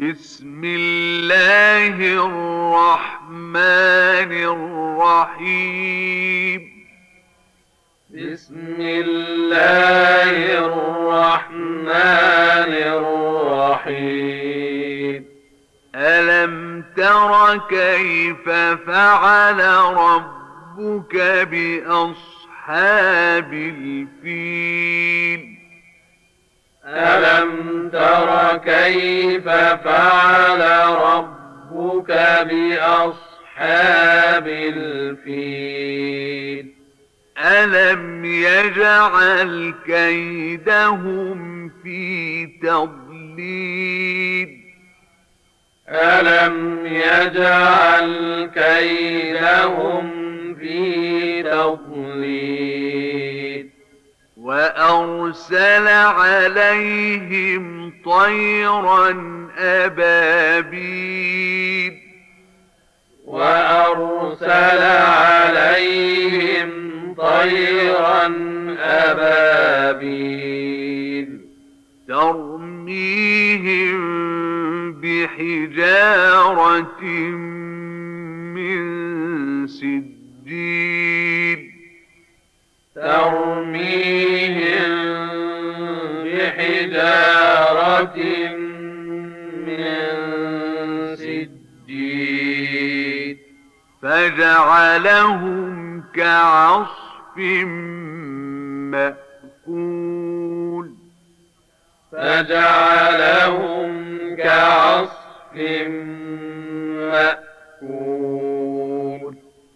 بسم الله الرحمن الرحيم. بسم الله الرحمن الرحيم. ألم تر كيف فعل ربك بأصحاب الفيل؟ ألم تر كيف فعل ربك بأصحاب الفيل؟ ألم يجعل كيدهم في تضليل؟ ألم يجعل كيدهم في تضليل؟ وأرسل عليهم طيرا أبابيل. وأرسل عليهم طيرا أبابيل. ترميهم بحجارة من سجيل. ترميهم بحجارة من سجيل فجعلهم كعصف مأكول فجعلهم كعصف مأكول